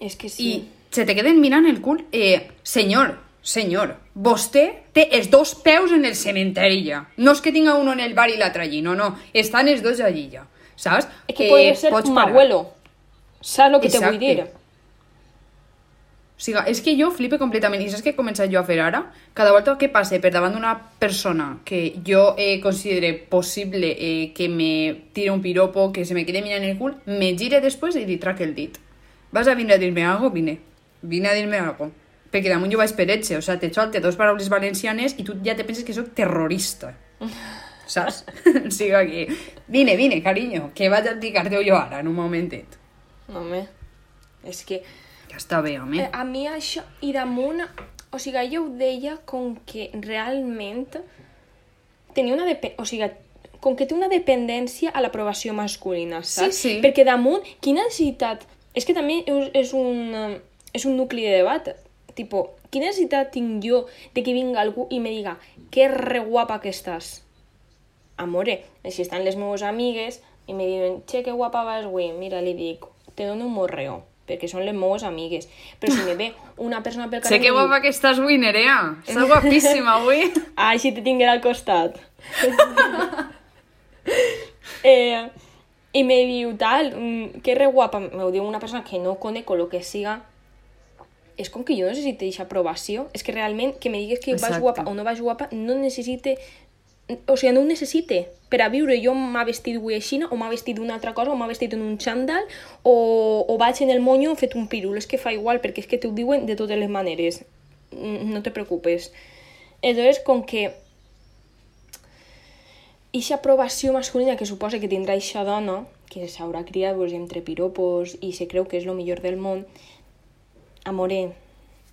És que i sí. se te queden mirant el cul. Eh, senyor, senyor, vostè té els dos peus en el cementeri ja. No és que tinga uno en el bar i l'altre allí, no, no. Estan els dos allí ja, saps? És que podria ser pots un parar. abuelo. Saps el que te vull dir? O sigui, és que jo flipe completament. I saps què he començat jo a fer ara? Cada volta que passe per davant d'una persona que jo eh, considere possible eh, que me tire un piropo, que se me quede mirant el cul, me gire després i li trac el dit. Vas a vindre a dir-me algo? Vine. Vine a dir-me algo. Perquè damunt jo vaig per etxe, o sea, te xolte dos paraules valencianes i tu ja te penses que sóc terrorista. [LAUGHS] Saps? o sigui que... Vine, vine, carinyo, que vaig a explicar-te jo ara, en un momentet. No, home. És que Ja està bé, home. Eh, a mi això, i damunt, o sigui, ella ho deia com que realment tenia una depe- o sigui, com que té una dependència a l'aprovació masculina, saps? Sí, sí. Perquè damunt, quina necessitat... És que també és, un, eh, és un nucli de debat. Tipo, quina necessitat tinc jo de que vinga algú i me diga que re guapa que estàs? Amore, si estan les meves amigues i me diuen, che, que guapa vas avui, mira, li dic, te dono un morreo, perquè són les meves amigues. Però si me ve una persona pel carrer... Sé que me diu, guapa que estàs avui, Nerea. Estàs guapíssima avui. [LAUGHS] Ai, si te tinguera al costat. [LAUGHS] eh, I me diu tal, mm, que re guapa, m'ho diu una persona que no conec lo que siga, és com que jo no necessito aquesta aprovació. És que realment que me digues que vas Exacte. guapa o no vas guapa no necessite... O sigui, no ho necessite. Per a viure jo m'ha vestit avui així, o m'ha vestit d'una altra cosa, o m'ha vestit en un xandall, o, o vaig en el monyo fet un pirul. És que fa igual, perquè és que t'ho diuen de totes les maneres. Mm, No te preocupes. Entonces, com que Ixa aprovació masculina que suposa que tindrà eixa dona, que s'haurà criat pues, entre piropos i se creu que és el millor del món, amore,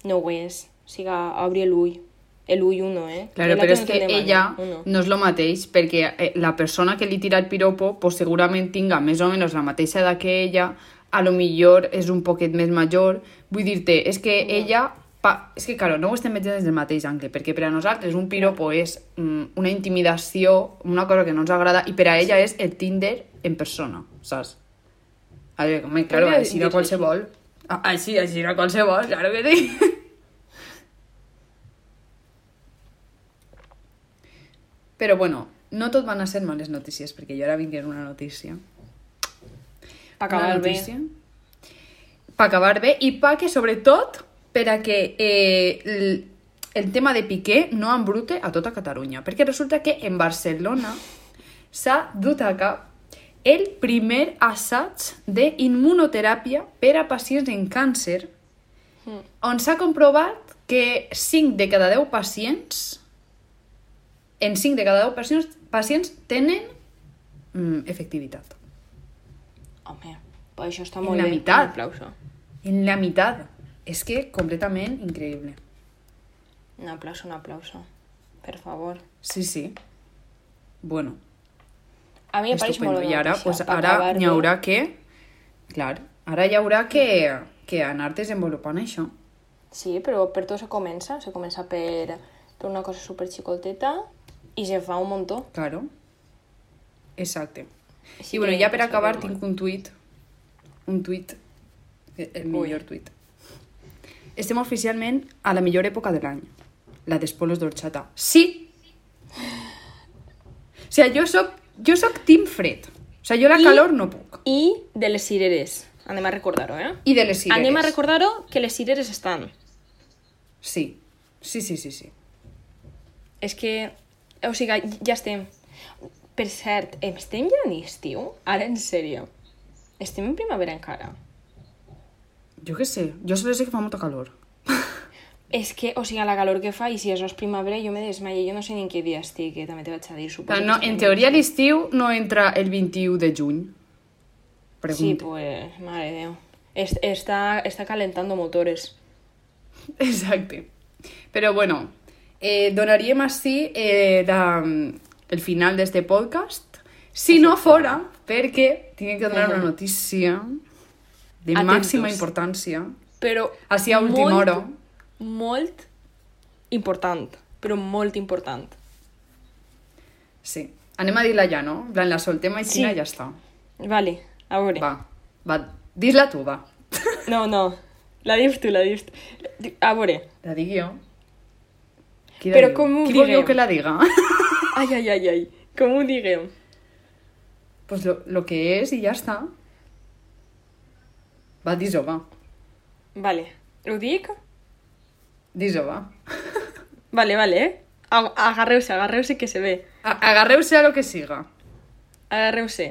no ho és. O sigui, obri l'ull. L'ull uno, eh? Claro, la però és que demana, ella uno. no és lo mateix, perquè eh, la persona que li tira el piropo pues, segurament tinga més o menys la mateixa edat que ella, a lo millor és un poquet més major. Vull dir-te, és que ella... Pa... És que, claro, no ho estem veient des del mateix angle, perquè per a nosaltres un piropo és mm, una intimidació, una cosa que no ens agrada, i per a ella és el Tinder en persona, saps? A veure, home, claro, així de dir-se qualsevol. Ah, Així, així de qualsevol, claro que sí. [LAUGHS] Però bueno, no tot van a ser males notícies, perquè jo ara vinc en una notícia. Pa acabar Una bé. notícia. Pa acabar bé i pa que, sobretot, per a que eh, el, el tema de Piqué no embrute a tota Catalunya. Perquè resulta que en Barcelona s'ha dut a cap el primer assaig d'immunoteràpia per a pacients en càncer on s'ha comprovat que 5 de cada 10 pacients en 5 de cada 10 pacients, pacients tenen mm, efectivitat. Home, pues això està En molt la bé. meitat. Un aplauso. En la mitad. És que completament increïble. Un aplauso, un aplauso. Per favor. Sí, sí. Bueno, A mi em pareix molt bé. I ara, pues, ara n'hi haurà que... Clar, ara hi haurà que, que anar desenvolupant això. Sí, però per tot se comença. Se comença per, per una cosa super xicoteta I se fa un muntó. Claro. Exacte. Així I bueno, ja per acabar tinc un tuit. Un tuit. El millor tuit. Estem oficialment a la millor època de l'any. La d'espolos d'orxata. Sí! O sigui, jo soc, jo soc team fred. O sigui, jo la I- calor no puc. I de les cireres. Anem a recordar-ho, eh? I de les cireres. Anem a recordar-ho que les cireres estan. Sí. Sí, sí, sí, sí. És que, o sigui, ja estem. Per cert, estem ja en estiu? Ara, en sèrio. Estem en primavera encara. Jo què sé. Jo solo sé que fa molta calor. [LAUGHS] És que, o sigui, la calor que fa, i si això és primavera, jo me desmaio. Jo no sé ni en què dia estic, que també te vaig a dir. Suposo Però no, en teoria l'estiu no entra el 21 de juny. Sí, Pregunta. pues, madre de Déu. Es- Está, está calentando motores. [LAUGHS] Exacte. Però bueno, eh, donaríem així eh, la, el final d'este podcast. Si no fora, perquè tinc que donar una notícia de Atentos. màxima importància. Però Així a última molt, hora. Molt important, però molt important. Sí. Anem a dir-la ja, no? En plan, la soltem així Sí. i ja està. Vale, a veure. Va, va, dis-la tu, va. [LAUGHS] No, no, la dius tu, la dius tu. A veure, La dic jo. Qui Però diu? com ho Qui que la diga? ai, ai, ai, ai, com ho diguem? pues lo, lo que és i ja està. Va, dis-ho, va. Vale, ho dic? Dis-ho, va. Vale, vale, eh? Ag- Agarreu-se, agarreu-se que se ve. Agarreu-se a lo que siga. Agarreu-se.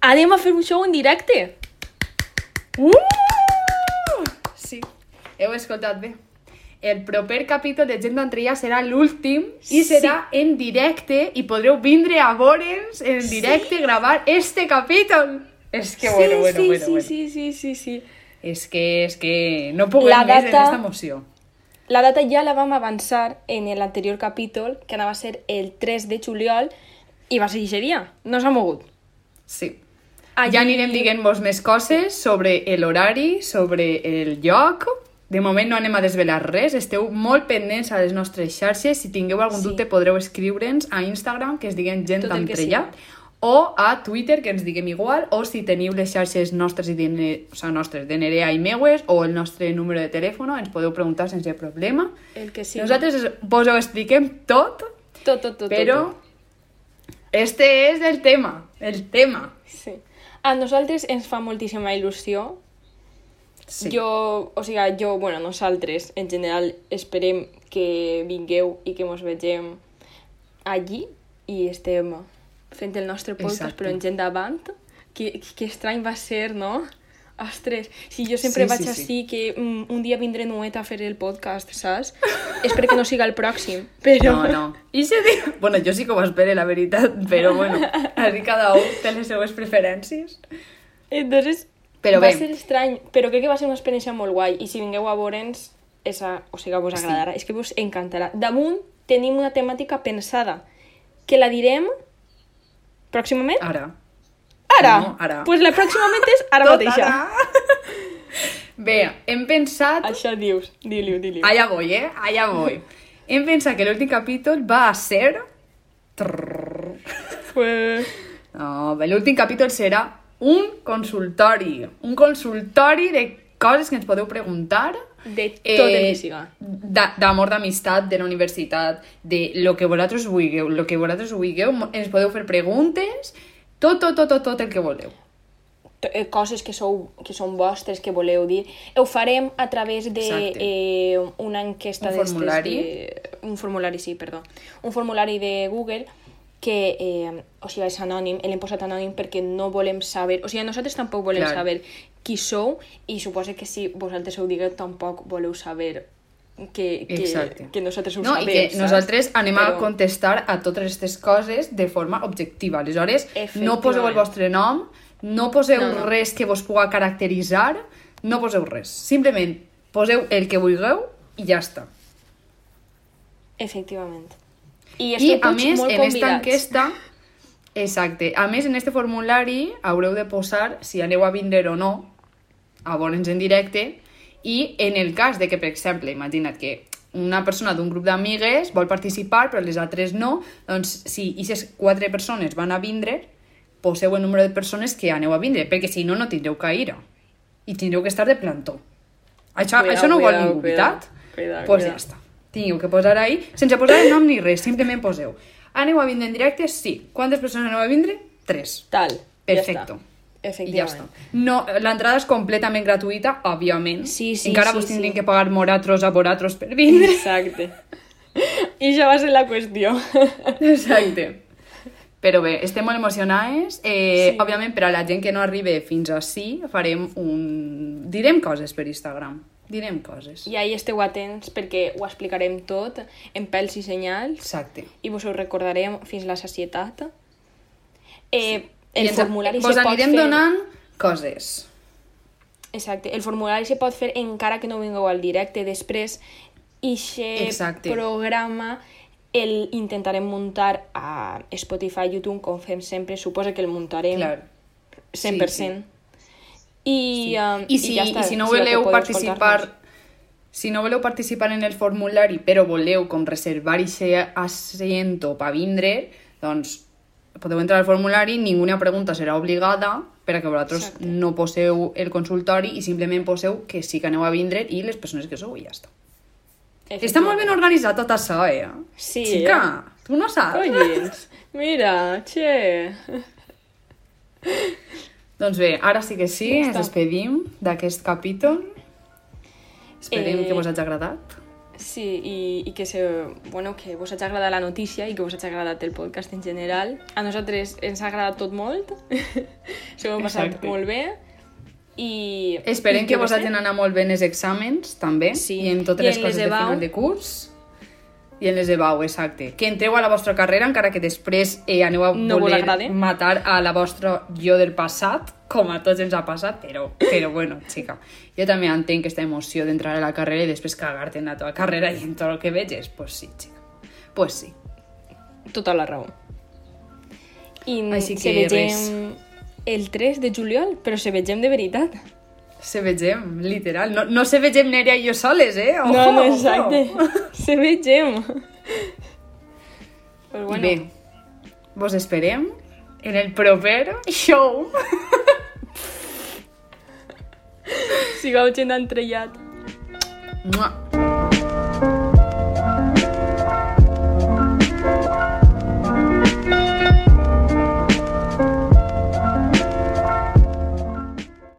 Anem a fer un show en directe. Uh! Sí, heu escoltat bé. El proper capítol de Gent d'Entrella serà l'últim i Sí. serà en directe i podreu vindre a veure'ns en directe gravar este capítol. És que bueno, sí, bueno, sí, bueno, sí, bueno. sí, sí, sí, sí. És que, és que no puc La més en data- esta emoció. La data ja la vam avançar en l'anterior capítol, que anava a ser el 3 de juliol, i va ser aquest dia. No s'ha mogut. Sí. Allí- Ja anirem dient-vos més coses sobre l'horari, sobre el lloc. De moment no anem a desvelar res. Esteu molt pendents a les nostres xarxes. Si tingueu algun Sí. dubte podreu escriure'ns a Instagram, que es diguen gent que d'entrellat, o a Twitter, que ens diguem igual, o si teniu les xarxes nostres i de, o sigui, nostres, de Nerea i meues, o el nostre número de telèfon, ens podeu preguntar sense problema. El que sí. Nosaltres es- vos ho expliquem tot, Tot, tot, tot. però tot, tot. este és el tema, el tema. Sí. A nosaltres ens fa moltíssima il·lusió. Sí. Jo, o sigui, jo, bueno, nosaltres, en general, esperem que vingueu i que mos vegem allí i estem fent el nostre podcast, Exacte. però en gent davant. Que, que estrany va ser, no? Ostres, si jo sempre Sí, vaig sí, sí. així, que mm, un dia vindré nueta a fer el podcast, saps? És perquè no siga el pròxim, però... No, no. [LAUGHS] I si dic... Bueno, jo sí que ho espero, la veritat, però bueno, així cada un té les seues preferències. Entonces, Però va bé. ser estrany, però crec que va ser una experiència molt guai. I si vingueu a veure'ns, esa, o sigui, vos Sí. agradarà. És que vos encantarà. Damunt tenim una temàtica pensada, que la direm pròximament. Ara. Ara! No, ara. pues la pròximament és ara [LAUGHS] Tot mateixa. ara. Bé, hem pensat... Això dius, diu-li, diu-li. Allà voy, eh? Allà voy. [LAUGHS] Hem pensat que l'últim capítol va a ser... Pues... No, l'últim capítol serà un consultori. Un consultori de coses que ens podeu preguntar. De tot el que siga. d'a- D'amor, d'amistat, de la universitat, de lo que vosaltres vulgueu. Lo que vosaltres vulgueu, ens podeu fer preguntes. Tot, tot, tot, tot, tot el que voleu. T- eh, coses que, sou, que són vostres, que voleu dir. Ho farem a través de Exacte. eh, una enquesta Un formulari. De, un formulari, sí, perdó. Un formulari de Google que, eh, o sigui, és anònim, l'hem posat anònim perquè no volem saber, o sigui, nosaltres tampoc volem Clar. saber qui sou i suposo que si vosaltres ho digueu tampoc voleu saber que, que, Exacte. que nosaltres ho No, sabem, i que saps? nosaltres anem a Però- contestar a totes aquestes coses de forma objectiva. Aleshores, no poseu el vostre nom, no poseu No, no. res que vos puga caracteritzar, no poseu res. Simplement poseu el que vulgueu i ja està. Efectivament. I, I a més, molt en esta convidats. enquesta... Exacte. A més, en este formulari haureu de posar si aneu a vindre o no a veure'ns en directe i en el cas de que, per exemple, imagina't que una persona d'un grup d'amigues vol participar, però les altres no, doncs si aquestes quatre persones van a vindre, poseu el número de persones que aneu a vindre, perquè si no, no tindreu que ir. I tindreu que estar de plantó. Això, Cuidao, això no ho vol cuidao, ningú, cuidao. veritat? Cuidao, pues cuidao. ja està. Tingueu que posar ahí, sense posar el nom ni res, simplement poseu. Aneu a vindre en directe? Sí. Quantes persones aneu a vindre? Tres. Tal. Perfecto. Ja està. I ja Efectivament. està. No, l'entrada és completament gratuïta, òbviament. Sí, sí, Encara sí, vos tindrien sí. que pagar moratros a voratros per vindre. Exacte. I això va ser la qüestió. Exacte. Però bé, estem molt emocionades. Eh, Sí. Òbviament, per a la gent que no arribi fins ací, farem un... Direm coses per Instagram. Direm coses. I ahí esteu atents perquè ho explicarem tot en pèls i senyals Exacte. i vos ho recordarem fins la sacietat. Eh, I el ens- formulari Vos se pot anirem fer... donant coses. Exacte, el formulari se pot fer encara que no vingueu al directe. Després, ixe programa el intentarem muntar a Spotify, YouTube, com fem sempre. Suposa que el muntarem Clar. 100%. I, Sí. um, I, si, ja està, I si no voleu participar si no voleu participar en el formulari però voleu com reservar aquest asiento per vindre, doncs podeu entrar al formulari, ninguna pregunta serà obligada per a que vosaltres Exacte. no poseu el consultori i simplement poseu que sí que aneu a vindre i les persones que sou i ja està. Està molt ben organitzat tot això, eh? Sí, Xica, tu no saps? Collins, mira, che. [LAUGHS] Doncs bé, ara sí que sí, Ja ens despedim d'aquest capítol. Esperem Eh, que vos hagi agradat. Sí, i, i que, se, bueno, que vos hagi agradat la notícia i que vos hagi agradat el podcast en general. A nosaltres ens ha agradat tot molt. [LAUGHS] S'ho hem passat Exacte. molt bé. I... Esperem i que vos sé, hagin anat molt bé en els exàmens, també, Sí. i en totes I les en coses les de final de curs. I en les EBAU, exacte. Que entreu a la vostra carrera, encara que després eh, aneu a No voler matar a la vostra jo del passat, com a tots ens ha passat, però, però bueno, xica. Jo també entenc aquesta emoció d'entrar a la carrera i després cagar-te en la teva carrera i en tot el que veges. Pues sí, xica. Pues sí. Tota la raó. I Així se que vegem el 3 de juliol, però se vegem de veritat. Se vegem, literal. No, no se vegem Nerea i jo soles, eh? Ojo, no, no, ojo. exacte. Se vegem. Pues I bueno, bé, vos esperem en el proper show. sigueu gent entrellat. Mua.